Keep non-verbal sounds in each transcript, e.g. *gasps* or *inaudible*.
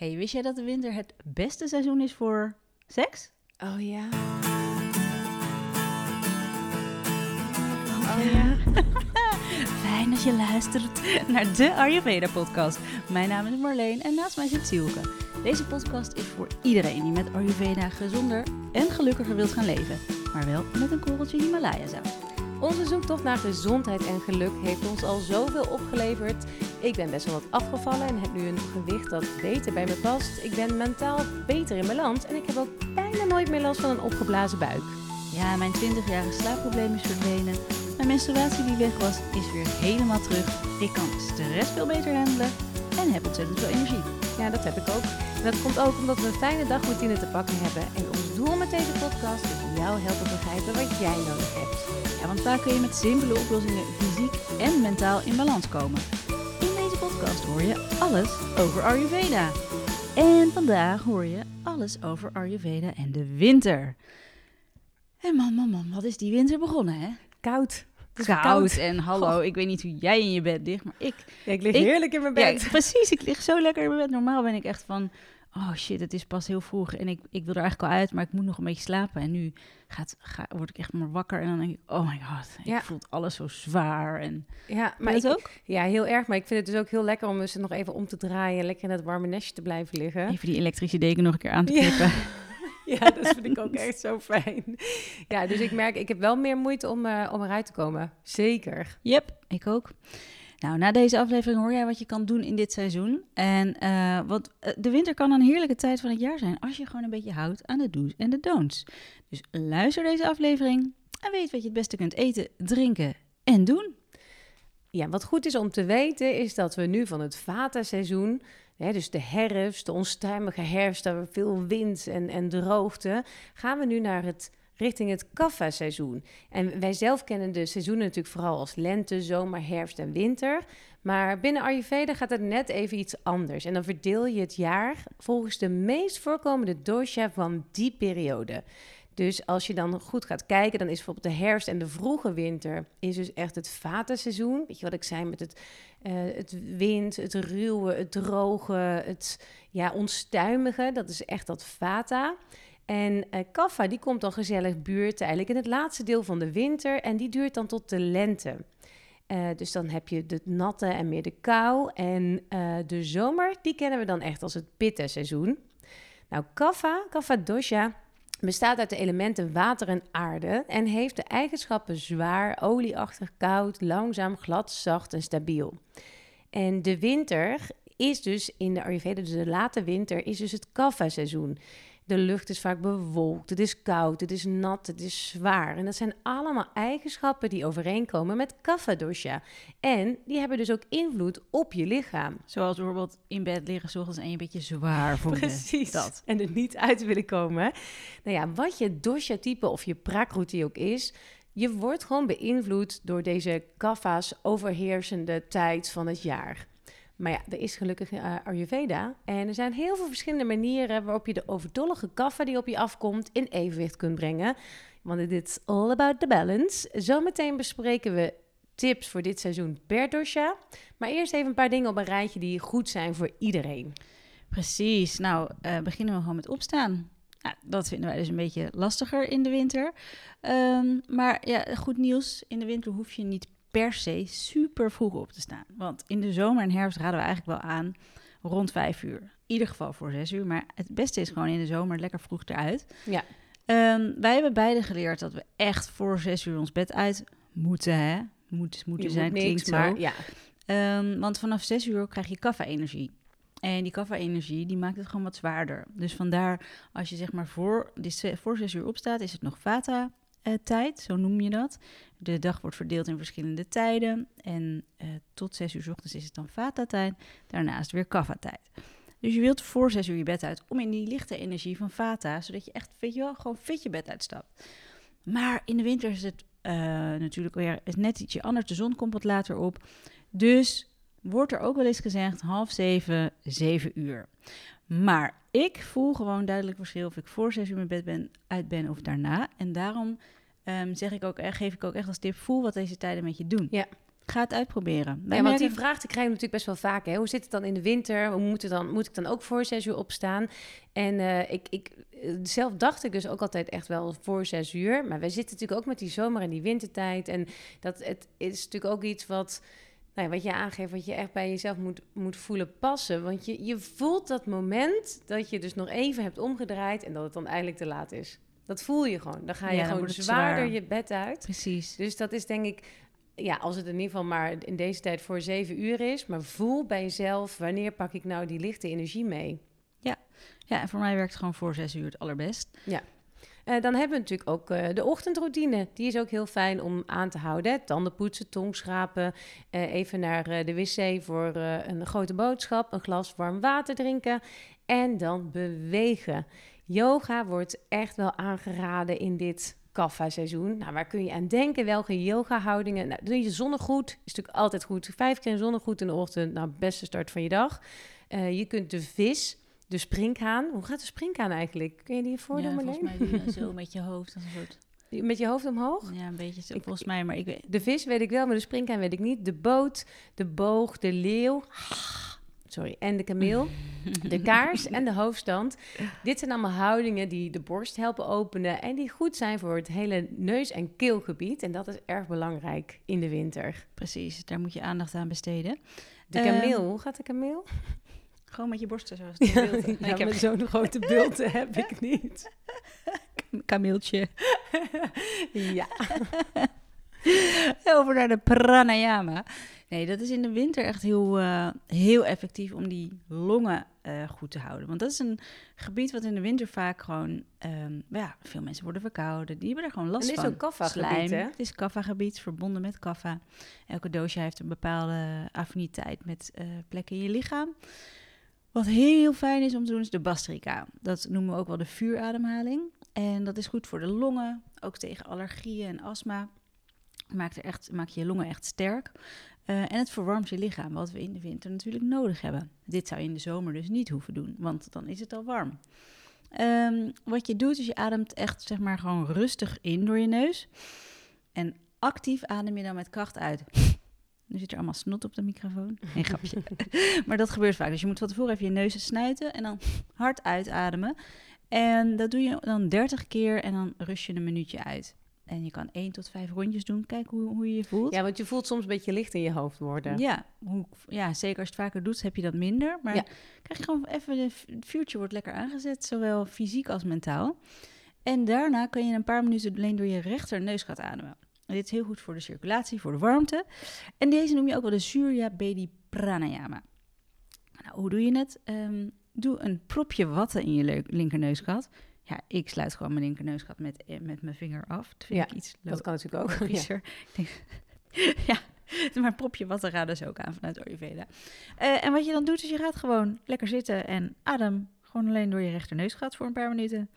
Hey, wist jij dat de winter het beste seizoen is voor seks? Oh ja. Oh ja. *laughs* Fijn dat je luistert naar de Ayurveda-podcast. Mijn naam is Marleen en naast mij zit Sielke. Deze podcast is voor iedereen die met Ayurveda gezonder en gelukkiger wilt gaan leven. Maar wel met een korreltje Himalaya-zout. Onze zoektocht naar gezondheid en geluk heeft ons al zoveel opgeleverd. Ik ben best wel wat afgevallen en heb nu een gewicht dat beter bij me past. Ik ben mentaal beter in balans en ik heb ook bijna nooit meer last van een opgeblazen buik. Ja, mijn 20-jarige slaapprobleem is verdwenen. Mijn menstruatie die weg was, is weer helemaal terug. Ik kan stress veel beter handelen en heb ontzettend veel energie. Ja, dat heb ik ook. En dat komt ook omdat we een fijne dagroutine te pakken hebben. En doel met deze podcast is jou helpen begrijpen wat jij nodig hebt. Ja, want vaak kun je met simpele oplossingen fysiek en mentaal in balans komen. In deze podcast hoor je alles over Ayurveda. En vandaag hoor je alles over Ayurveda en de winter. En man, man, man, wat is die winter begonnen, hè? Koud. Is Koud en hallo, ik weet niet hoe jij in je bed ligt, maar ik... Ja, ik lig Ik- heerlijk in mijn Ja, bed. precies, ik lig zo lekker in mijn bed. Normaal ben ik echt van, oh shit, het is pas heel vroeg en ik, ik wil er eigenlijk al uit, maar ik moet nog een beetje slapen. En nu gaat, ga, word ik echt maar wakker en dan denk ik, oh my god, ik Ja. voel alles zo zwaar. En, Ja, maar ik, ook? ja, heel erg. Maar ik vind het dus ook heel lekker om dus nog even om te draaien. Lekker in het warme nestje te blijven liggen. Even die elektrische deken nog een keer aan te knippen. *laughs* Ja, dat vind ik ook echt zo fijn. Ja, dus ik merk, ik heb wel meer moeite om, eh, om eruit te komen. Zeker. Yep, ik ook. Nou, na deze aflevering hoor jij wat je kan doen in dit seizoen. En eh, wat, eh, de winter kan een heerlijke tijd van het jaar zijn als je gewoon een beetje houdt aan de do's en de don'ts. Dus luister deze aflevering en weet wat je het beste kunt eten, drinken en doen. Ja, wat goed is om te weten is dat we nu van het Vata-seizoen, hè, dus de herfst, de onstuimige herfst, daar veel wind en, en droogte, gaan we nu naar het richting het Kapha-seizoen. En wij zelf kennen de seizoenen natuurlijk vooral als lente, zomer, herfst en winter. Maar binnen Ayurveda gaat het net even iets anders. En dan verdeel je het jaar volgens de meest voorkomende dosha van die periode. Dus als je dan goed gaat kijken, dan is bijvoorbeeld de herfst en de vroege winter is dus echt het vata-seizoen. Weet je wat ik zei met het, eh, het wind, het ruwe, het droge, het ja, onstuimige. Dat is echt dat vata. En eh kaffa, die komt dan gezellig buurt eigenlijk in het laatste deel van de winter en die duurt dan tot de lente. Eh, dus dan heb je de natte en meer de kou. En eh, de zomer, die kennen we dan echt als het pitta-seizoen. Nou, kaffa, kaffa dosha, bestaat uit de elementen water en aarde en heeft de eigenschappen zwaar, olieachtig, koud, langzaam, glad, zacht en stabiel. En de winter is dus in de Ayurveda, dus de late winter, is dus het kapha-seizoen. De lucht is vaak bewolkt, het is koud, het is nat, het is zwaar. En dat zijn allemaal eigenschappen die overeenkomen met kapha dosha. En die hebben dus ook invloed op je lichaam. Zoals bijvoorbeeld in bed liggen 's ochtends en je een beetje zwaar voelen. *laughs* Precies. Dat. En er niet uit willen komen. Nou ja, wat je dosha-type of je prakroetie ook is... je wordt gewoon beïnvloed door deze kaffa's overheersende tijd van het jaar. Maar ja, er is gelukkig eh, Ayurveda. En er zijn heel veel verschillende manieren... waarop je de overdollige kaffa die op je afkomt in evenwicht kunt brengen. Want dit is all about the balance. Zometeen bespreken we tips voor dit seizoen per dosha. Maar eerst even een paar dingen op een rijtje die goed zijn voor iedereen. Precies. Nou, eh, beginnen we gewoon met opstaan. Nou, dat vinden wij dus een beetje lastiger in de winter. Ehm, maar ja, goed nieuws. In de winter hoef je niet per se super vroeg op te staan. Want in de zomer en herfst raden we eigenlijk wel aan rond vijf uur. In ieder geval voor zes uur. Maar het beste is gewoon in de zomer lekker vroeg eruit. Ja. Ehm, wij hebben beide geleerd dat we echt voor zes uur ons bed uit moeten. Hè? Moet, moeten Je zijn, moet klinkt zo. maar ja. Ehm, want vanaf 6 uur krijg je kaffa-energie. En die kaffa-energie die maakt het gewoon wat zwaarder. Dus vandaar, als je zeg maar voor, voor 6 uur opstaat, is het nog vata-tijd, zo noem je dat. De dag wordt verdeeld in verschillende tijden. En eh, tot 6 uur ochtends is het dan vata-tijd. Daarnaast weer kaffa-tijd. Dus je wilt voor 6 uur je bed uit om in die lichte energie van vata, zodat je echt, weet je wel, gewoon fit je bed uitstapt. Maar in de winter is het eh, natuurlijk weer net ietsje anders. De zon komt wat later op. Dus wordt er ook wel eens gezegd half zeven, zeven uur. Maar ik voel gewoon duidelijk verschil of ik voor zes uur mijn bed ben, uit ben of daarna. En daarom ehm, zeg ik ook, eh, geef ik ook echt als tip, voel wat deze tijden met je doen. Ja. Ga het uitproberen. Wij Ja, want die vraag die krijg je natuurlijk best wel vaak. Hè? Hoe zit het dan in de winter? Hoe moet, dan, moet ik dan ook voor zes uur opstaan? En eh, ik, ik, eh, zelf dacht ik dus ook altijd echt wel voor zes uur. Maar wij zitten natuurlijk ook met die zomer- en die wintertijd. En dat het is natuurlijk ook iets wat, nou ja, wat je aangeeft, wat je echt bij jezelf moet, moet voelen passen. Want je, je voelt dat moment dat je dus nog even hebt omgedraaid en dat het dan eindelijk te laat is. Dat voel je gewoon. Dan ga je Ja, gewoon zwaarder zwaar. je bed uit. Precies. Dus dat is denk ik, ja, als het in ieder geval maar in deze tijd voor zeven uur is, maar voel bij jezelf, wanneer pak ik nou die lichte energie mee? Ja, en voor mij werkt het gewoon voor zes uur het allerbest. Eh, dan hebben we natuurlijk ook eh, de ochtendroutine. Die is ook heel fijn om aan te houden. Hè? Tanden poetsen, tong schrapen, eh, even naar de wc voor een grote boodschap, een glas warm water drinken en dan bewegen. Yoga wordt echt wel aangeraden in dit kaffa-seizoen. Nou, waar kun je aan denken? Welke yoga-houdingen? Nou, doe je zonnegoed, is natuurlijk altijd goed. Vijf keer een zonnegoed in de ochtend, nou, beste start van je dag. Je kunt de vis, de springhaan. Hoe gaat de springhaan eigenlijk? Kun je die voordoen, ja, volgens mij dan *laughs* zo met je hoofd. Als een soort, Met je hoofd omhoog? ja, een beetje zo, Ik- volgens mij. Maar ik weet... De vis weet ik wel, maar de springhaan weet ik niet. De boot, de boog, de leeuw. *sighs* Sorry, en de kameel. De *laughs* kaars en de hoofdstand. Dit zijn allemaal houdingen die de borst helpen openen. En die goed zijn voor het hele neus- en keelgebied. En dat is erg belangrijk in de winter. Precies, daar moet je aandacht aan besteden. De Ehm, kameel, hoe gaat de kameel? Gewoon met je borsten zoals *laughs* het beeld. Ja, ik heb met zo'n grote beeld *laughs* heb ik niet. kameeltje. *laughs* Ja. Over naar de pranayama. Nee, dat is in de winter echt heel, eh, heel effectief om die longen eh, goed te houden. Want dat is een gebied wat in de winter vaak gewoon... ehm, ja, veel mensen worden verkouden. Die hebben er gewoon last dit is van. ook kaffa-gebied, hè? Het is kaffa-gebied, verbonden met kaffa. Elke doosje heeft een bepaalde affiniteit met eh, plekken in je lichaam. Wat heel fijn is om te doen, is de bastrika. Dat noemen we ook wel de vuurademhaling. En dat is goed voor de longen, ook tegen allergieën en astma. Maakt, er echt, maakt je longen echt sterk. Eh, en het verwarmt je lichaam, wat we in de winter natuurlijk nodig hebben. Dit zou je in de zomer dus niet hoeven doen, want dan is het al warm. Ehm, wat je doet, is je ademt echt zeg maar gewoon rustig in door je neus. En actief adem je dan met kracht uit. Nu zit er allemaal snot op de microfoon. *laughs* Geen grapje. *laughs* maar dat gebeurt vaak. Dus je moet van tevoren even je neus snuiten en dan hard uitademen. En dat doe je dan 30 keer en dan rust je een minuutje uit. En je kan 1 tot 5 rondjes doen. Kijk hoe, hoe je je voelt. ja, want je voelt soms een beetje licht in je hoofd worden. Ja, hoe, ja, zeker als je het vaker doet, heb je dat minder. Maar Ja. krijg je gewoon even, de, het vuurtje wordt lekker aangezet, zowel fysiek als mentaal. En daarna kun je een paar minuten alleen door je rechter neusgat ademen. En dit is heel goed voor de circulatie, voor de warmte. En deze noem je ook wel de Surya Bedi Pranayama. Nou, hoe doe je het? Ehm, doe een propje watten in je linkerneusgat. Ja, ik sluit gewoon mijn linkerneusgat met, eh, met mijn vinger af. Dat vind Ja, ik iets Dat kan natuurlijk ook. Ja. logischer. Ik denk, *laughs* ja, maar propje watten raden dus ook aan vanuit Ayurveda. Eh, en wat je dan doet, is je gaat gewoon lekker zitten en adem gewoon alleen door je rechterneusgat voor een paar minuten.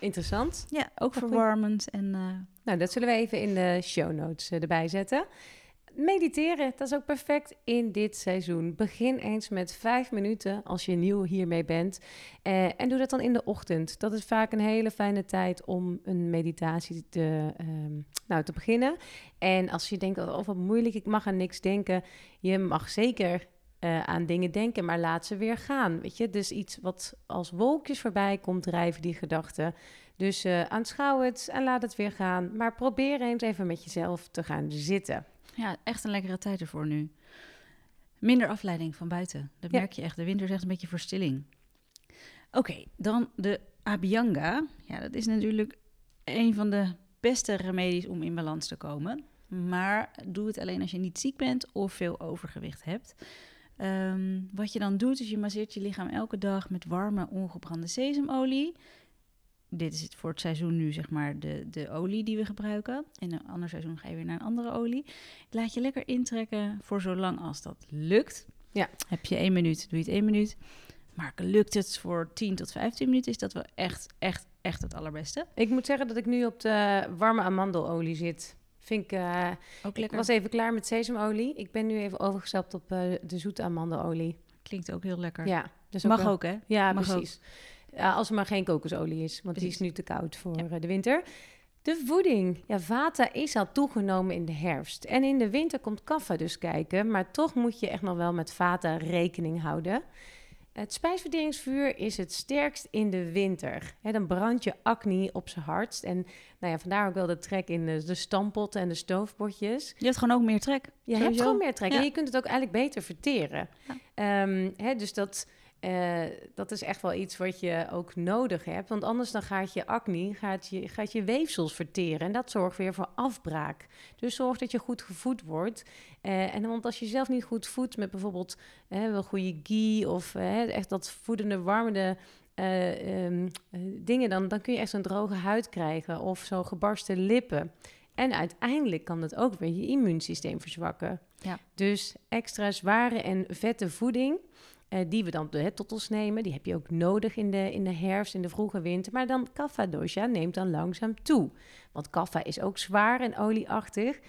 Interessant. Ja, ook verwarmend en eh, Nou, dat zullen we even in de show notes eh, erbij zetten. Mediteren, dat is ook perfect in dit seizoen. Begin eens met vijf minuten als je nieuw hiermee bent. Eh, en doe dat dan in de ochtend. Dat is vaak een hele fijne tijd om een meditatie te, ehm, nou, te beginnen. En als je denkt, oh wat moeilijk, ik mag aan niks denken. Je mag zeker eh, aan dingen denken, maar laat ze weer gaan. Weet je, dus iets wat als wolkjes voorbij komt drijven, die gedachten. Dus eh, aanschouw het en laat het weer gaan. Maar probeer eens even met jezelf te gaan zitten. ja, echt een lekkere tijd ervoor nu. Minder afleiding van buiten. Dat Ja. merk je echt. De winter is echt een beetje verstilling. Oké, dan de Abhyanga. Ja, dat is natuurlijk een van de beste remedies om in balans te komen. Maar doe het alleen als je niet ziek bent of veel overgewicht hebt. Ehm, wat je dan doet, is je masseert je lichaam elke dag met warme, ongebrande sesamolie. Dit is het voor het seizoen nu, zeg maar, de, de olie die we gebruiken. In een ander seizoen ga je weer naar een andere olie. Laat je lekker intrekken voor zolang als dat lukt. Ja. Heb je één minuut, doe je het één minuut. Maar lukt het voor 10 tot 15 minuten, is dat wel echt, echt, echt het allerbeste. Ik moet zeggen dat ik nu op de warme amandelolie zit. Vind ik, eh, Ook ik lekker. was even klaar met sesamolie. Ik ben nu even overgestapt op eh, de zoete amandelolie. Klinkt ook heel lekker. Ja, dus Mag wel- ook, hè? Ja, Mag precies. Als er maar geen kokosolie is, want die is nu te koud voor eh, de winter. De voeding. Ja, vata is al toegenomen in de herfst. En in de winter komt kaffa dus kijken. Maar toch moet je echt nog wel met vata rekening houden. Het spijsverteringsvuur is het sterkst in de winter. dan brand je acne op zijn hardst. En nou ja, vandaar ook wel de trek in de, de stampotten en de stoofpotjes. Je hebt gewoon ook meer trek. Je hebt gewoon meer trek. En je kunt het ook eigenlijk beter verteren. Ja. Ehm, dus dat uh, dat is echt wel iets wat je ook nodig hebt. Want anders dan gaat je acne, gaat je, gaat je weefsels verteren. En dat zorgt weer voor afbraak. Dus zorg dat je goed gevoed wordt. Uh, en want als je zelf niet goed voedt met bijvoorbeeld uh, wel goede ghee... of echt dat voedende, warmende um, dingen... Dan, dan kun je echt zo'n droge huid krijgen of zo gebarsten lippen. En uiteindelijk kan dat ook weer je immuunsysteem verzwakken. Ja. Dus extra zware en vette voeding... Uh, die we dan hè, tot ons nemen. Die heb je ook nodig in de, in de herfst, in de vroege winter. Maar dan kaffa dosha neemt dan langzaam toe. Want kaffa is ook zwaar en olieachtig.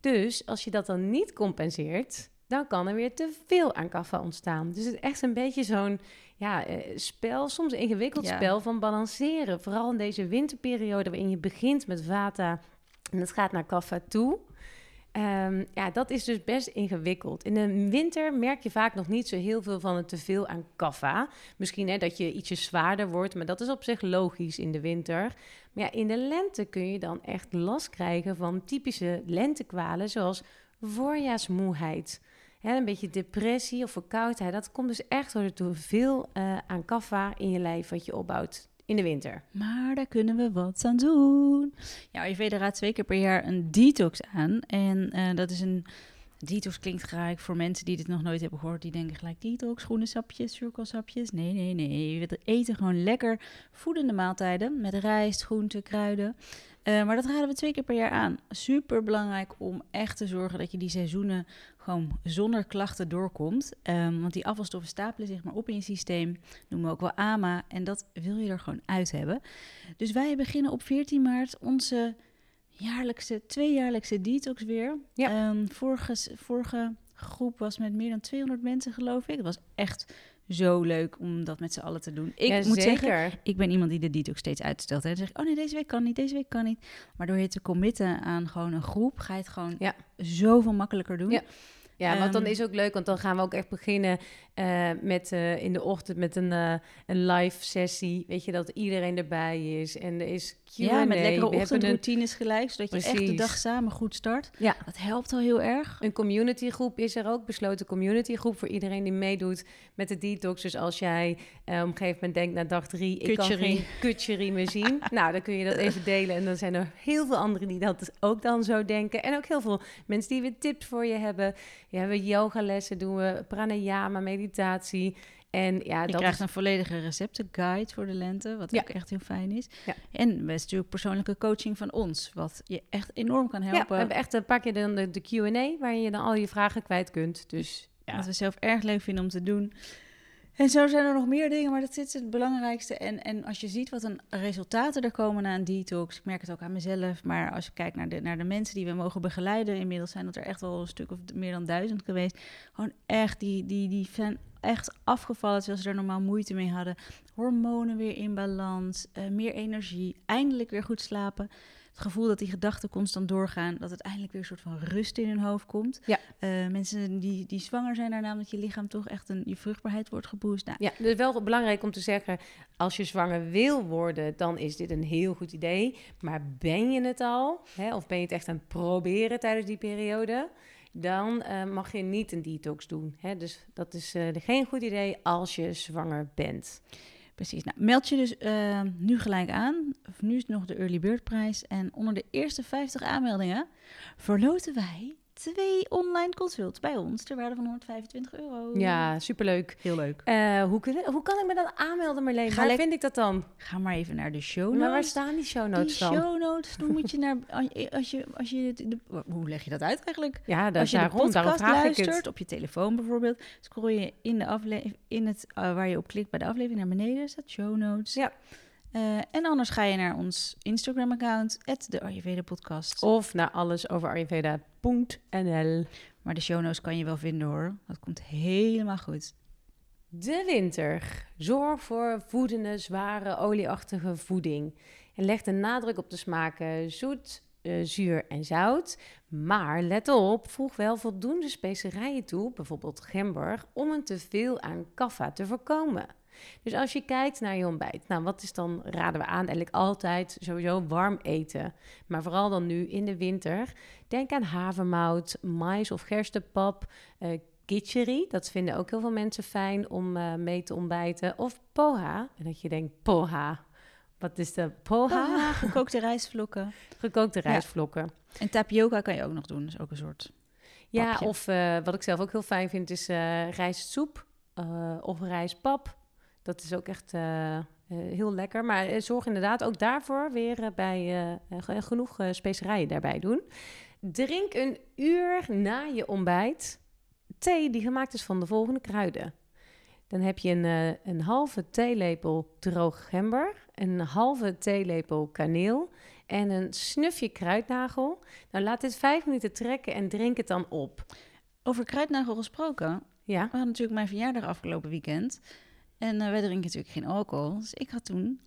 Dus als je dat dan niet compenseert, dan kan er weer te veel aan kaffa ontstaan. Dus het is echt een beetje zo'n ja, uh, spel, soms een ingewikkeld spel van balanceren. Vooral in deze winterperiode waarin je begint met vata en het gaat naar kaffa toe. Um, ja, dat is dus best ingewikkeld. In de winter merk je vaak nog niet zo heel veel van het teveel aan kaffa. Misschien hè, dat je ietsje zwaarder wordt, maar dat is op zich logisch in de winter. Maar ja, in de lente kun je dan echt last krijgen van typische lentekwalen, zoals voorjaarsmoeheid. een beetje depressie of verkoudheid. Dat komt dus echt door het te veel uh, aan kaffa in je lijf wat je opbouwt in de winter. Maar daar kunnen we wat aan doen. Ja, Ayurveda raadt twee keer per jaar een detox aan. En uh, dat is een... Detox klinkt gelijk voor mensen die dit nog nooit hebben gehoord. Die denken gelijk detox, groene sapjes, cirkelsapjes. Nee, nee, nee. We eten gewoon lekker voedende maaltijden met rijst, groenten, kruiden. Uh, maar dat raden we twee keer per jaar aan. Super belangrijk om echt te zorgen dat je die seizoenen gewoon zonder klachten doorkomt. Um, want die afvalstoffen stapelen zich maar op in je systeem. Noemen we ook wel AMA. En dat wil je er gewoon uit hebben. Dus wij beginnen op 14 maart onze jaarlijkse, tweejaarlijkse detox weer. Ja. Um, vorige, vorige groep was met meer dan 200 mensen, geloof ik. Dat was echt zo leuk om dat met z'n allen te doen. Ik moet zeggen, ik ben iemand die de detox steeds uitstelt. En dan zeg ik, oh nee, deze week kan niet, deze week kan niet. Maar door je te committen aan gewoon een groep, ga je het gewoon ja. zoveel makkelijker doen. Ja. Ja, want dan ehm, is ook leuk, want dan gaan we ook echt beginnen uh, met uh, in de ochtend met een, uh, een live sessie. Weet je, dat iedereen erbij is. En er is Q&A. Ja, met lekkere ochtendroutines een... gelijk, zodat je echt de dag samen goed start. Ja. Dat helpt al heel erg. Een communitygroep is er ook, besloten communitygroep voor iedereen die meedoet met de detox. Dus als jij op een gegeven moment denkt na dag drie, ik kan geen kutcherie meer zien. *laughs* nou, dan kun je dat even delen. En dan zijn er heel veel anderen die dat ook dan zo denken. En ook heel veel mensen die weer tips voor je hebben. Ja, we yogalessen doen we, pranayama, meditatie. En ja, je dat krijgt een volledige receptenguide voor de lente, wat ook echt heel fijn is. Ja. En best natuurlijk persoonlijke coaching van ons, wat je echt enorm kan helpen. Ja, we hebben echt een paar keer dan de, de Q&A, waar je dan al je vragen kwijt kunt. Dus ja. Wat we zelf erg leuk vinden om te doen. En zo zijn er nog meer dingen, maar dat is het belangrijkste. En, en als je ziet wat een resultaten er komen na een detox, ik merk het ook aan mezelf, maar als je kijkt naar de, naar de mensen die we mogen begeleiden, inmiddels zijn dat er echt wel een stuk of meer dan duizend geweest. Gewoon echt, die, die, die zijn echt afgevallen terwijl ze er normaal moeite mee hadden. Hormonen weer in balans, uh, meer energie, eindelijk weer goed slapen het gevoel dat die gedachten constant doorgaan, dat het eindelijk weer een soort van rust in hun hoofd komt. Ja. Uh, mensen die, die zwanger zijn daarna, dat je lichaam toch echt een, je vruchtbaarheid wordt geboost. Nou, ja, dus wel belangrijk om te zeggen, als je zwanger wil worden, dan is dit een heel goed idee. Maar ben je het al, hè, of ben je het echt aan het proberen tijdens die periode? dan uh, mag je niet een detox doen. Hè? Dus dat is uh, geen goed idee als je zwanger bent. Precies. Nou, meld je dus uh, nu gelijk aan. Nu is nog de Early Bird prijs. En onder de eerste 50 aanmeldingen verloten wij twee online consults bij ons ter waarde van 125 euro. Ja, superleuk. Heel leuk. Uh, hoe, kun, hoe kan ik me dan aanmelden, Marleen? Waar vind ik dat dan? Ga maar even naar de show notes. Maar waar staan die show notes die show notes, dan moet je naar... *laughs* Als je, als je de, hoe leg je dat uit eigenlijk? Ja, als je daarom, de podcast luistert, op je telefoon bijvoorbeeld, scroll je in, de aflevering, in het, uh, waar je op klikt bij de aflevering naar beneden, staat show notes. Ja. Uh, en anders ga je naar ons Instagram-account, de Ayurveda Podcast. Of naar alles over Ayurveda.nl. Maar de show notes kan je wel vinden hoor. Dat komt helemaal goed. De winter. Zorg voor voedende, zware, olieachtige voeding. En leg de nadruk op de smaken zoet, uh, zuur en zout. Maar let op, voeg wel voldoende specerijen toe, bijvoorbeeld gember, om een teveel aan kaffa te voorkomen. Dus als je kijkt naar je ontbijt, nou wat is dan, raden we aan, eigenlijk altijd sowieso warm eten. Maar vooral dan nu in de winter. Denk aan havermout, mais of gerstepap, uh, kitchery. Dat vinden ook heel veel mensen fijn om uh, mee te ontbijten. Of poha. En dat je denkt, poha, wat is de poha? poha gekookte rijstvlokken. *laughs* Gekookte rijstvlokken. En tapioca kan je ook nog doen, dat is ook een soort Ja, of uh, wat ik zelf ook heel fijn vind, is uh, rijstsoep of rijstpap. Dat is ook echt heel lekker. Maar zorg inderdaad ook daarvoor weer bij genoeg specerijen daarbij doen. Drink een uur na je ontbijt thee die gemaakt is van de volgende kruiden. Dan heb je een, een halve theelepel droog gember, een halve theelepel kaneel en een snufje kruidnagel. Nou, laat dit vijf minuten trekken en drink het dan op. Over kruidnagel gesproken. Ja. We hadden natuurlijk mijn verjaardag afgelopen weekend. En uh, wij drinken natuurlijk geen alcohol. Dus ik had toen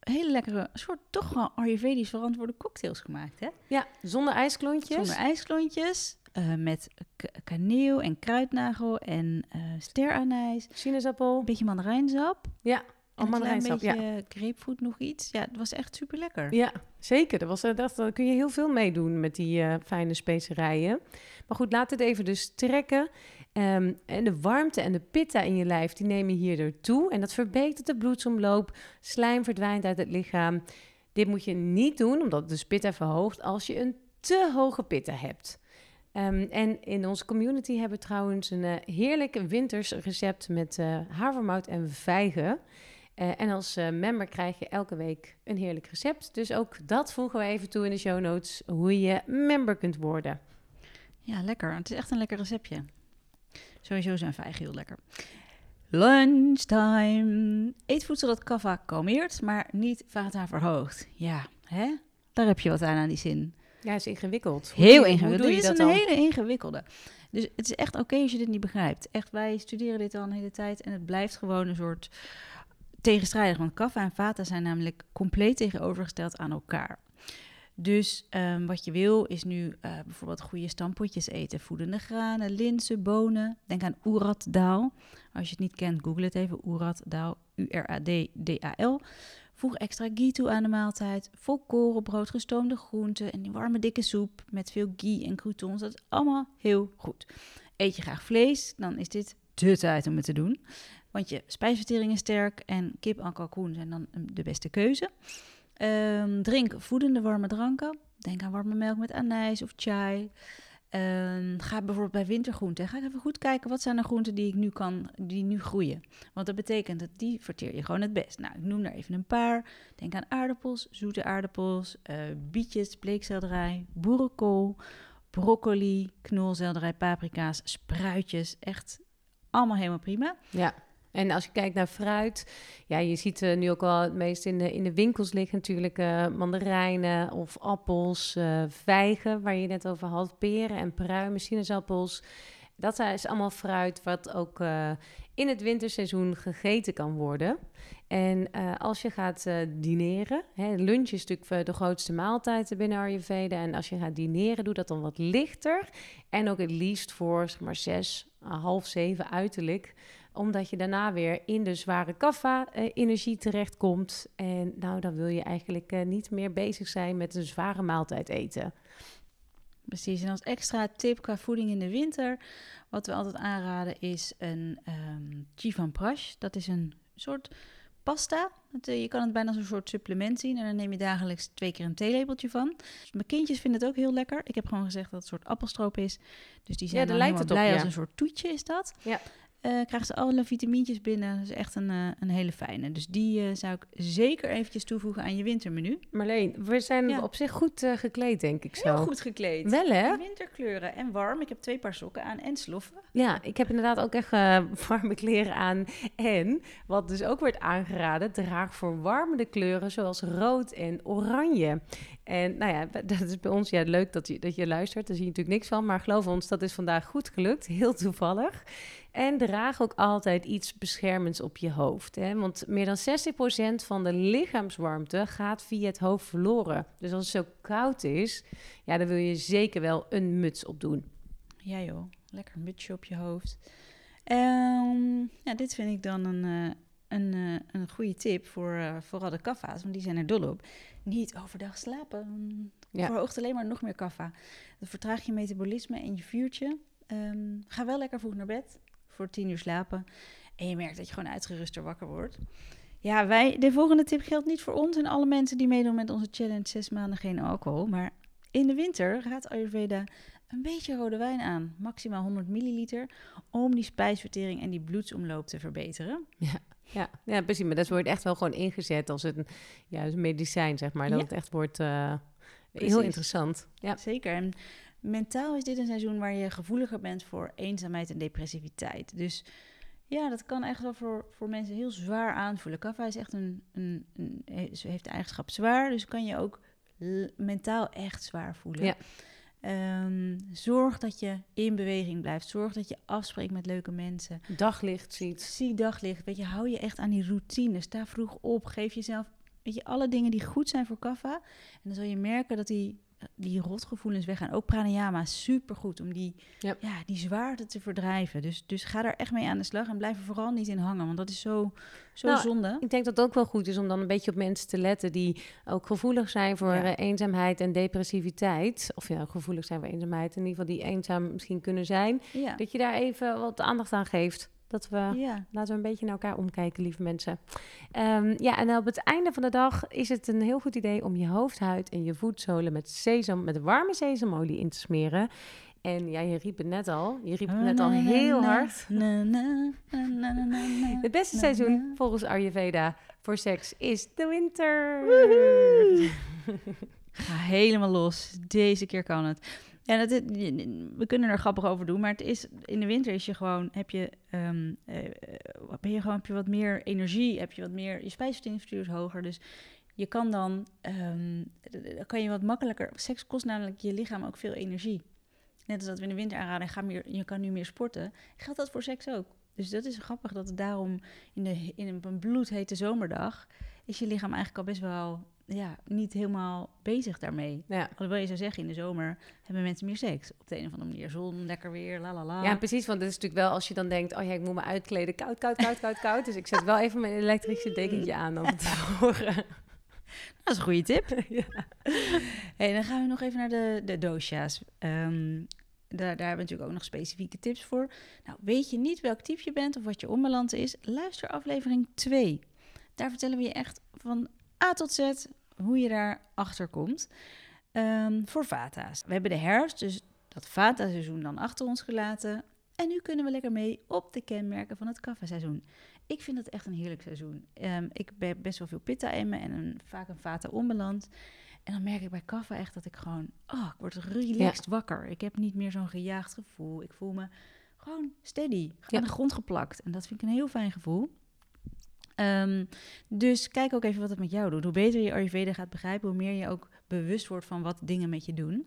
hele lekkere, soort toch wel Ayurvedisch verantwoorde cocktails gemaakt, hè? Ja, zonder ijsklontjes. Zonder ijsklontjes. Uh, met kaneel en kruidnagel en uh, steranijs. Sinaasappel. Een beetje mandarijnsap. Ja, en een klein beetje ja. grapefruit nog iets. Ja, het was echt super lekker. Ja, zeker. Dat was, dat, daar kun je heel veel mee doen met die uh, fijne specerijen. Maar goed, laat het even dus trekken. Um, en de warmte en de pitta in je lijf, die nemen hierdoor toe. En dat verbetert de bloedsomloop. Slijm verdwijnt uit het lichaam. Dit moet je niet doen, omdat het dus pitta verhoogt als je een te hoge pitta hebt. Um, en in onze community hebben we trouwens een uh, heerlijk winters recept met uh, havermout en vijgen. Uh, en als member krijg je elke week een heerlijk recept. Dus ook dat voegen we even toe in de show notes, hoe je member kunt worden. Ja, lekker. Het is echt een lekker receptje. Sowieso zijn vijgen heel lekker. Lunchtime. Eet voedsel dat kaffa kalmeert, maar niet vata verhoogt. Ja, hè? Daar heb je wat aan aan die zin. Ja, is ingewikkeld. Hoe heel ingewikkeld. Dit is een dan? hele ingewikkelde. Dus het is echt oké als je dit niet begrijpt. Echt, wij studeren dit al een hele tijd en het blijft gewoon een soort tegenstrijdig. Want kaffa en vata zijn namelijk compleet tegenovergesteld aan elkaar. Dus um, wat je wil is nu uh, bijvoorbeeld goede stampotjes eten. Voedende granen, linzen, bonen. Denk aan Oerat-daal. Als je het niet kent, google het even. Oerat-daal, U-R-A-D-D-A-L. Voeg extra ghee toe aan de maaltijd. Volkorenbrood, gestoomde groenten en die warme dikke soep met veel ghee en croutons. Dat is allemaal heel goed. Eet je graag vlees, dan is dit de tijd om het te doen. Want je spijsvertering is sterk en kip en kalkoen zijn dan de beste keuze. Um, drink voedende warme dranken. Denk aan warme melk met anijs of chai. Um, ga bijvoorbeeld bij wintergroenten. Ga even goed kijken wat zijn de groenten die ik nu kan, die nu groeien. Want dat betekent dat die verteer je gewoon het best. Nou, ik noem er even een paar. Denk aan aardappels, zoete aardappels, uh, bietjes, bleekselderij, boerenkool, broccoli, knolselderij, paprika's, spruitjes. Echt allemaal helemaal prima. Ja. En als je kijkt naar fruit, ja, je ziet uh, nu ook wel het meest in de, in de winkels liggen natuurlijk uh, mandarijnen of appels, uh, vijgen, waar je net over had, peren en pruimen, sinaasappels. Dat is allemaal fruit wat ook in het winterseizoen gegeten kan worden. En als je gaat dineren, hè, lunch is natuurlijk de grootste maaltijd binnen Ayurveda. En als je gaat dineren, doe dat dan wat lichter. En ook het liefst voor zeg maar zes, half zeven uiterlijk omdat je daarna weer in de zware kaffa-energie terechtkomt. En nou, dan wil je eigenlijk uh, niet meer bezig zijn met een zware maaltijd eten. Precies, en als extra tip qua voeding in de winter, wat we altijd aanraden is een um, chivan prash. Dat is een soort pasta. Het, uh, je kan het bijna als een soort supplement zien en dan neem je dagelijks twee keer een theelepeltje van. Dus mijn kindjes vinden het ook heel lekker. Ik heb gewoon gezegd dat het een soort appelstroop is. Dus die zijn ja, dan helemaal blij op, ja. als een soort toetje is dat. Ja uh, krijgt ze alle vitamintjes binnen. Dat is echt een, uh, een hele fijne. Dus die uh, zou ik zeker eventjes toevoegen aan je wintermenu. Marleen, we zijn ja. op zich goed gekleed, denk ik zo. Heel goed gekleed. Wel, hè? Winterkleuren en warm. Ik heb twee paar sokken aan en sloffen. Ja, ik heb inderdaad ook echt *laughs* warme kleren aan. En, wat dus ook wordt aangeraden, draag verwarmende kleuren zoals rood en oranje. En nou ja, *laughs* dat is bij ons ja, leuk dat je, dat je luistert. Daar zie je natuurlijk niks van. Maar geloof ons, dat is vandaag goed gelukt. Heel toevallig. En draag ook altijd iets beschermends op je hoofd. Hè? Want meer dan 60% van de lichaamswarmte gaat via het hoofd verloren. Dus als het zo koud is, ja, dan wil je zeker wel een muts opdoen. Ja joh, lekker een mutsje op je hoofd. Ehm, ja, dit vind ik dan een, eh, een, eh, een goede tip voor eh, vooral de kaffa's, want die zijn er dol op. Niet overdag slapen. Ja. Verhoogt alleen maar nog meer kaffa. Dan vertraag je metabolisme en je vuurtje. Ehm, ga wel lekker vroeg naar bed voor tien uur slapen. En je merkt dat je gewoon uitgeruster wakker wordt. Ja, wij, de volgende tip geldt niet voor ons en alle mensen die meedoen met onze challenge zes maanden geen alcohol. Maar in de winter raadt Ayurveda een beetje rode wijn aan, maximaal 100 milliliter, om die spijsvertering en die bloedsomloop te verbeteren. Ja, ja, precies. Maar dat wordt echt wel gewoon ingezet als een, ja, als een medicijn, zeg maar. Dat Ja. het echt wordt eh, heel interessant. Ja. Zeker. En mentaal is dit een seizoen waar je gevoeliger bent voor eenzaamheid en depressiviteit. Dus ja, dat kan echt wel voor, voor mensen heel zwaar aanvoelen. Kaffa is echt een, een, een, heeft de eigenschap zwaar, dus kan je ook mentaal echt zwaar voelen. Ja. Ehm, zorg dat je in beweging blijft. Zorg dat je afspreekt met leuke mensen. Daglicht ziet. Zie daglicht. Weet je, hou je echt aan die routine. Sta vroeg op. Geef jezelf, weet je, alle dingen die goed zijn voor kaffa. En dan zul je merken dat die, die rotgevoelens weggaan. Ook pranayama, supergoed om die, Ja. ja. die zwaarte te verdrijven. Dus, dus ga daar echt mee aan de slag en blijf er vooral niet in hangen. Want dat is zo, zo Nou, zonde. Ik denk dat het ook wel goed is om dan een beetje op mensen te letten die ook gevoelig zijn voor Ja. eh, eenzaamheid en depressiviteit. Of ja, gevoelig zijn voor eenzaamheid, in ieder geval die eenzaam misschien kunnen zijn. Ja. Dat je daar even wat aandacht aan geeft. Dat we, ja. laten we een beetje naar elkaar omkijken, lieve mensen. Ehm, ja, en op het einde van de dag is het een heel goed idee om je hoofdhuid en je voetzolen met sesam, met warme sesamolie in te smeren. En ja, je riep het net al. Je riep het net al heel hard. Het beste seizoen volgens Ayurveda voor seks is de winter. *laughs* Ga helemaal los. Deze keer kan het. Ja, dat, we kunnen er grappig over doen, maar het is, in de winter is je gewoon, heb je, ehm, eh, eh, ben je gewoon, heb je wat meer energie, heb je wat meer, je spijsverteringsverstuur is hoger, dus je kan dan, ehm, dan kan je wat makkelijker, seks kost namelijk je lichaam ook veel energie. Net als dat we in de winter aanraden, ga meer, je kan nu meer sporten, geldt dat voor seks ook. Dus dat is grappig dat het daarom in, de, in een bloedhete zomerdag is je lichaam eigenlijk al best wel ja, niet helemaal bezig daarmee. Ja. Alhoewel je zou zeggen, in de zomer hebben mensen meer seks. Op de een of andere manier. Zon, lekker weer, la la la. ja, precies. Want het is natuurlijk wel als je dan denkt: oh ja, ik moet me uitkleden. Koud, koud, koud, koud, koud. Dus ik zet wel even mijn elektrische dekentje aan dan van tevoren. *laughs* Dat is een goede tip. *laughs* ja. Hey, dan gaan we nog even naar de, de dosha's. Ehm, daar, daar hebben we natuurlijk ook nog specifieke tips voor. Nou, weet je niet welk type je bent of wat je onbalans is? Luister aflevering 2. Daar vertellen we je echt van A tot Z hoe je daar achter komt. Ehm, voor Vata's. We hebben de herfst, dus dat Vata-seizoen dan achter ons gelaten. En nu kunnen we lekker mee op de kenmerken van het kaffa-seizoen. Ik vind het echt een heerlijk seizoen. Ehm, ik heb best wel veel pitta in me en een, vaak een Vata-onbalans. En dan merk ik bij kaffa echt dat ik gewoon... Oh, ik word relaxed wakker. Ik heb niet meer zo'n gejaagd gevoel. Ik voel me gewoon steady, Ja. aan de grond geplakt. En dat vind ik een heel fijn gevoel. Ehm, dus kijk ook even wat het met jou doet. Hoe beter je Ayurveda gaat begrijpen, hoe meer je ook bewust wordt van wat dingen met je doen.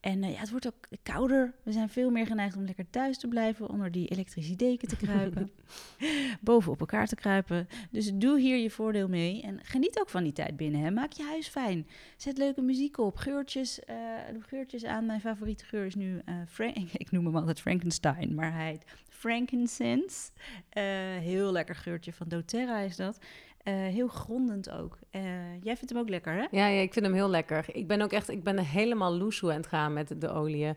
En eh, ja, het wordt ook kouder. We zijn veel meer geneigd om lekker thuis te blijven, onder die elektrische deken te kruipen, *laughs* boven op elkaar te kruipen. Dus doe hier je voordeel mee en geniet ook van die tijd binnen. Hè. Maak je huis fijn. Zet leuke muziek op, geurtjes, doe geurtjes aan. Mijn favoriete geur is nu, eh, Frank, *laughs* ik noem hem altijd Frankenstein, maar hij heet frankincense. Eh, heel lekker geurtje van doTERRA is dat. Eh, heel grondend ook. Eh, jij vindt hem ook lekker, hè? Ja, ja, ik vind hem heel lekker. Ik ben ook echt, ik ben helemaal loesoe aan het gaan met de olie.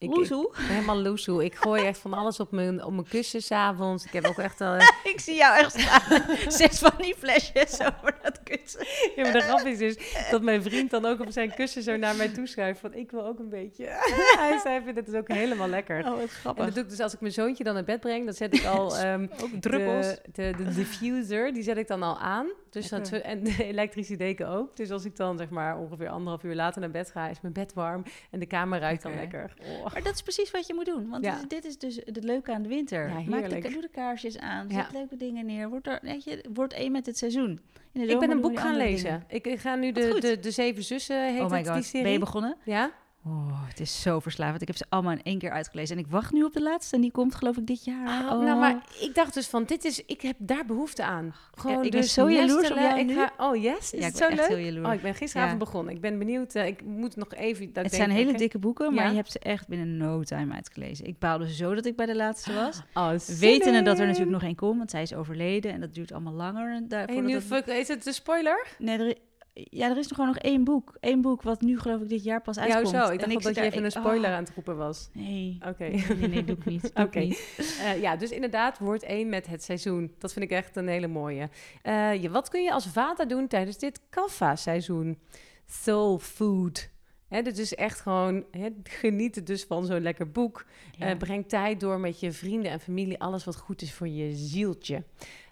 Ik, helemaal loesoe. Ik gooi echt van alles op mijn, op mijn kussen s'avonds. Ik heb ook echt al... *laughs* Ik zie jou echt staan. *laughs* Zes van die flesjes *laughs* over dat kussen. Ja, maar de grap is dus dat mijn vriend dan ook op zijn kussen zo naar mij toe schuift van ik wil ook een beetje. *laughs* Hij zei, vindt het ook helemaal lekker. Oh, wat En grappig. dat doe ik dus als ik mijn zoontje dan naar bed breng, dan zet ik al *laughs* ehm, Ook druppels. de, de, de diffuser, die zet ik dan al aan. Dus dat, en de elektrische deken ook. Dus als ik dan zeg maar ongeveer anderhalf uur later naar bed ga, is mijn bed warm en de kamer ruikt dan Lekker. Oh. Maar dat is precies wat je moet doen. Want Ja. dit is- dit is dus het leuke aan de winter. Ja, Maak de, doe de kaarsjes aan. Ja. Zet leuke dingen neer. Word, er, weet je, word één met het seizoen. In de Ik ben een boek gaan lezen. Ik, ik ga nu de, de, de Zeven Zussen, heet Oh my het, die serie. Ben je begonnen? Ja? Oh, het is zo verslavend. Ik heb ze allemaal in één keer uitgelezen. En ik wacht nu op de laatste. En die komt geloof ik dit jaar. Oh, Nou, maar ik dacht dus van, dit is, ik heb daar behoefte aan. Gewoon ik ben dus zo jaloers op jou ik nu. Ga, oh yes, is ja, het ben zo echt leuk? Oh, ik ben gisteravond Ja. begonnen. Ik ben benieuwd. eh, ik moet nog even... Dat het denk zijn hele dikke boeken, maar je hebt ze echt binnen no time uitgelezen. Ik baalde zo dat ik bij de laatste was. *gasps* Oh, Wetende dat er natuurlijk nog één komt, want zij is overleden en dat duurt allemaal langer. En voordat nu, dat- is het een spoiler? Nee, er, ja, er is nog gewoon nog één boek. Eén boek wat nu geloof ik dit jaar pas Ja, uitkomt. zo. Ik dacht dat je even een ik- spoiler oh, aan het roepen was. Nee. Oké. Nee, nee, doe ik niet. Oké. Eh, ja, dus inderdaad, woord 1 met het seizoen. Dat vind ik echt een hele mooie. Je, wat kun je als vata doen tijdens dit kaffa-seizoen? Soul food. Hè, dit is echt gewoon hè, genieten dus van zo'n lekker boek. Ja. Eh, breng tijd door met je vrienden en familie. Alles wat goed is voor je zieltje.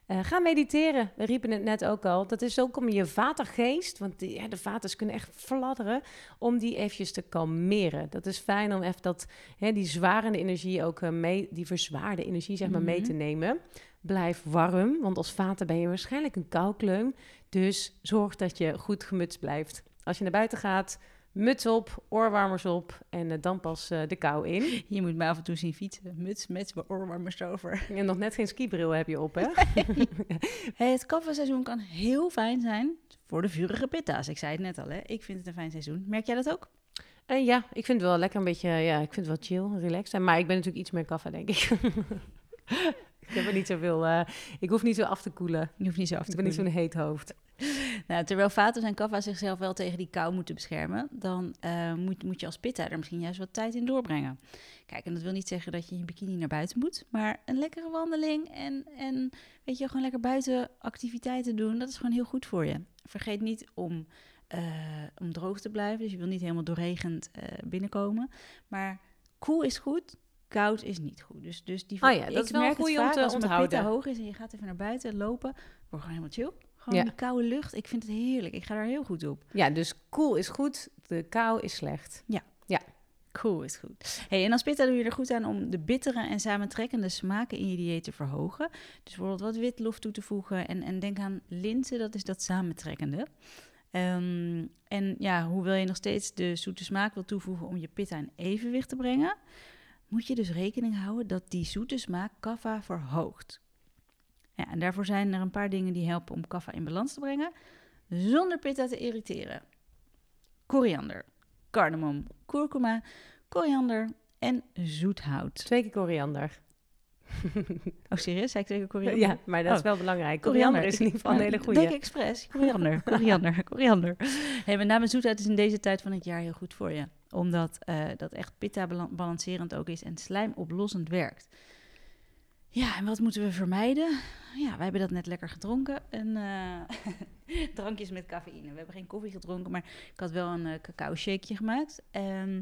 Eh, ga mediteren. We riepen het net ook al. Dat is ook om je vatergeest, want die, ja, de vaters kunnen echt fladderen, om die eventjes te kalmeren. Dat is fijn om even dat, hè, die zwarende energie ook eh, mee, die verzwaarde energie zeg maar mee Mhm. te nemen. Blijf warm, want als vater ben je waarschijnlijk een koukleum. Dus zorg dat je goed gemutst blijft. Als je naar buiten gaat, muts op, oorwarmers op en eh, dan pas eh, de kou in. *laughs* Je moet mij af en toe zien fietsen. Muts met oorwarmers over. *laughs* En nog net geen skibril heb je op, hè? *laughs* Hey, het kaffeeseizoen kan heel fijn zijn voor de vurige pitta's. Ik zei het net al, hè. Ik vind het een fijn seizoen. Merk jij dat ook? Eh, ja, ik vind het wel lekker een beetje, ja, ik vind het wel chill, relaxed. Maar ik ben natuurlijk iets meer kaffe, denk ik. Ik heb er niet zoveel, eh, ik hoef niet zo af te koelen. Je hoeft niet zo af te Ik ben niet zo'n heet hoofd. Nou, terwijl Vatos en Kaffa zichzelf wel tegen die kou moeten beschermen, dan eh, moet, moet je als pitta er misschien juist wat tijd in doorbrengen. Kijk, en dat wil niet zeggen dat je in je bikini naar buiten moet, maar een lekkere wandeling en, en weet je, gewoon lekker buiten activiteiten doen, dat is gewoon heel goed voor je. Vergeet niet om, eh, om droog te blijven, dus je wil niet helemaal doorregend eh, binnenkomen. Maar koel is goed, koud is niet goed. Dus, dus die, Oh ja, dat ik is wel merk het goeie om te als onthouden. pitta hoog is en je gaat even naar buiten lopen, word gewoon helemaal chill. Gewoon Ja. die koude lucht. Ik vind het heerlijk. Ik ga daar heel goed op. Ja, dus koel is goed, de kou is slecht. Cool is goed. Hey, en als pitta doe je er goed aan om de bittere en samentrekkende smaken in je dieet te verhogen. Dus bijvoorbeeld wat witlof toe te voegen. En, en denk aan linzen, dat is dat samentrekkende. Ehm, en ja, hoewel je nog steeds de zoete smaak wil toevoegen om je pitta in evenwicht te brengen, moet je dus rekening houden dat die zoete smaak kaffa verhoogt. Ja, en daarvoor zijn er een paar dingen die helpen om kaffa in balans te brengen, zonder pitta te irriteren. Koriander, cardamom, kurkuma, koriander en zoethout. Twee keer koriander. *laughs* Oh, serieus? Zei ik tegen koriander? Ja, maar dat is Oh. wel belangrijk. Koriander is in ieder geval een hele Denk goede. expres. Koriander, koriander, *laughs* koriander. Hey, met name zoethout is in deze tijd van het jaar heel goed voor je. Omdat eh, dat echt pitta bala- balancerend ook is en slijmoplossend werkt. Ja, en wat moeten we vermijden? Ja, wij hebben dat net lekker gedronken. Eh, *laughs* drankjes met cafeïne. We hebben geen koffie gedronken, maar ik had wel een eh, cacao shakeje gemaakt. Ehm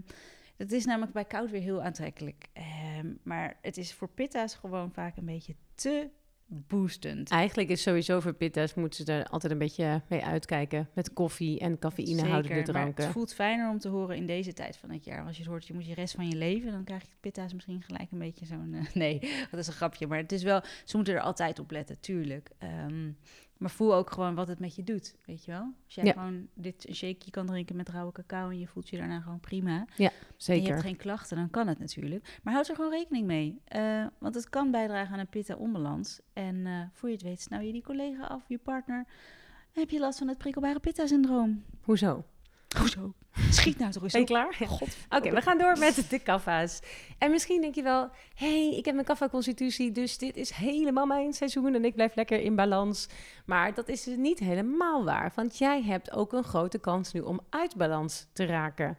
het is namelijk bij koud weer heel aantrekkelijk. Ehm, maar het is voor pitta's gewoon vaak een beetje te boostend. Eigenlijk is sowieso voor pitta's moeten ze er altijd een beetje mee uitkijken. Met koffie en cafeïnehoudende Zeker, maar dranken. het voelt fijner om te horen in deze tijd van het jaar. Als je het hoort, je moet je rest van je leven, dan krijg je pitta's misschien gelijk een beetje zo'n... eh, *laughs* nee, dat is een grapje, maar het is wel... Ze moeten er altijd op letten, tuurlijk. Ehm, maar voel ook gewoon wat het met je doet, weet je wel? Als jij Ja. gewoon dit een shakeje kan drinken met rauwe cacao en je voelt je daarna gewoon prima. En je Zeker. hebt geen klachten, dan kan het natuurlijk. Maar houd er gewoon rekening mee. eh, want het kan bijdragen aan een pitta-onbalans. En eh, voor je het weet, snauw je die collega af, je partner. Heb je last van het prikkelbare pitta-syndroom. Hoezo? Hoezo? Schiet nou toch eens Ben je klaar? Ja. Oké, we gaan door met de kaffa's. En misschien denk je wel, hey, ik heb mijn kaffa-constitutie, dus dit is helemaal mijn seizoen en ik blijf lekker in balans. Maar dat is dus niet helemaal waar, want jij hebt ook een grote kans nu om uit balans te raken.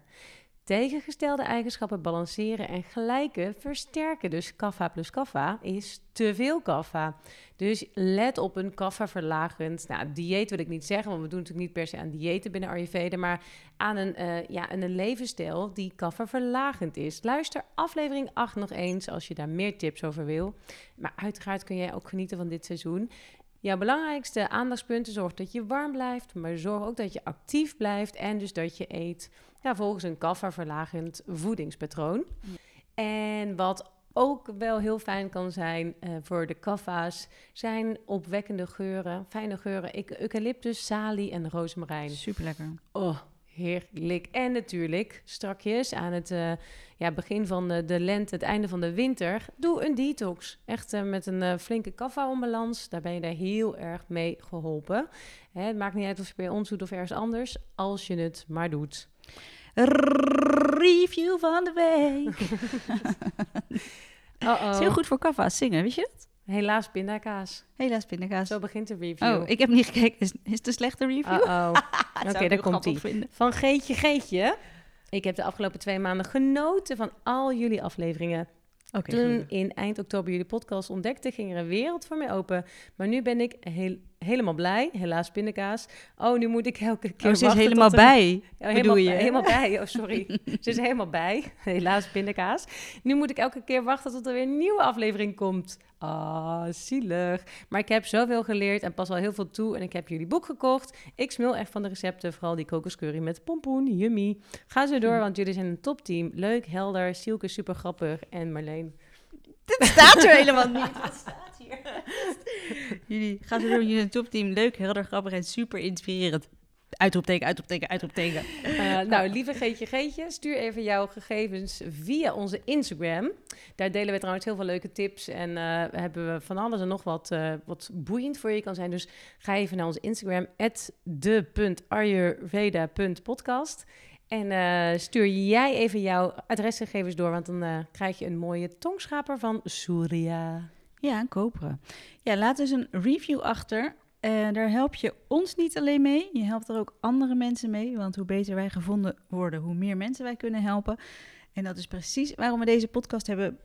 Tegengestelde eigenschappen balanceren en gelijke versterken. Dus kaffa plus kaffa is te veel kaffa. Dus let op een kaffa verlagend. Nou, dieet wil ik niet zeggen, want we doen natuurlijk niet per se aan diëten binnen Ayurveda, maar aan een, eh, ja, een levensstijl die kaffa verlagend is. Luister aflevering 8 nog eens als je daar meer tips over wil. Maar uiteraard kun jij ook genieten van dit seizoen. Jouw belangrijkste aandachtspunten zorg dat je warm blijft, maar zorg ook dat je actief blijft en dus dat je eet ja, volgens een kaffa verlagend voedingspatroon. En wat ook wel heel fijn kan zijn eh, voor de kaffa's, zijn opwekkende geuren, fijne geuren. Ik, eucalyptus, salie en rozemarijn. Super lekker. Oh, heerlijk. En natuurlijk, strakjes aan het eh, ja, begin van de, de lente, het einde van de winter, doe een detox. Echt eh, met een flinke kaffa-onbalans. Daar ben je daar heel erg mee geholpen. Hè, het maakt niet uit of je bij ons doet of ergens anders, als je het maar doet. Review van de week. *laughs* Uh-oh. is heel goed voor kaffa zingen, weet je dat? Helaas pindakaas. Helaas pindakaas. Zo begint de review. Oh, ik heb niet gekeken. Is, is het een slechte review? *laughs* Dat zou Oké, daar komt ie. Van Geetje Geetje. Ik heb de afgelopen twee maanden genoten van al jullie afleveringen. Toen in eind oktober jullie podcast ontdekte, ging er een wereld voor mij open. Maar nu ben ik heel, helemaal blij. Helaas pindakaas. Oh, nu moet ik elke keer Oh, ze is helemaal tot bij. Bedoel helemaal, je? bij- helemaal bij. Oh, sorry. *laughs* Ze is helemaal bij. Helaas pindakaas. Nu moet ik elke keer wachten tot er weer een nieuwe aflevering komt. Ah, zielig. Maar ik heb zoveel geleerd en pas al heel veel toe. En ik heb jullie boek gekocht. Ik smul echt van de recepten. Vooral die kokoscurry met pompoen. Yummy. Ga zo door, Hm. want jullie zijn een topteam. Leuk, helder. Sielke super grappig. En Marleen. Dit staat er helemaal niet. *laughs* *laughs* Jullie gaan zo door jullie topteam. Leuk, helder, grappig en super inspirerend. Uitroepteken, uitroepteken, uitroepteken. Eh, nou, lieve Geetje Geetje, stuur even jouw gegevens via onze Instagram. Daar delen we trouwens heel veel leuke tips en eh, hebben we van alles en nog wat, eh, wat boeiend voor je kan zijn. Dus ga even naar onze Instagram, de.ayurveda.podcast. En stuur jij even jouw adresgegevens door, want dan krijg je een mooie tongschaper van Surya. Ja, een koperen. Ja, laat dus een review achter. Eh, daar help je ons niet alleen mee. Je helpt er ook andere mensen mee. Want hoe beter wij gevonden worden, hoe meer mensen wij kunnen helpen. En dat is precies waarom we deze podcast hebben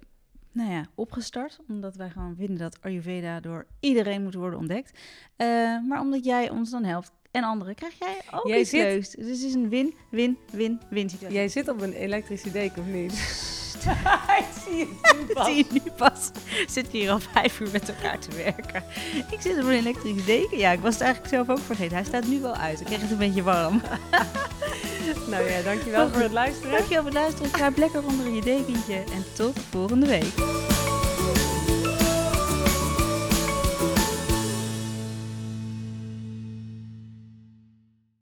nou ja, opgestart. Omdat wij gewoon vinden dat Ayurveda door iedereen moet worden ontdekt. Eh, maar omdat jij ons dan helpt en anderen, krijg jij ook Jij iets zit- leuks. Dus het is een win-win-win-win situatie. Jij zit op een elektrische deken of niet? *laughs* *laughs* Ik zie het nu *laughs* pas. Zie je nu pas? Zitten hier al vijf uur met elkaar te werken. Ik zit op een elektrische deken. Ja, ik was het eigenlijk zelf ook vergeten. Hij staat nu wel uit. Ik kreeg het een beetje warm. *laughs* Nou ja, dankjewel voor het luisteren. Dankjewel voor het luisteren. Kruip lekker onder je dekentje. En tot volgende week.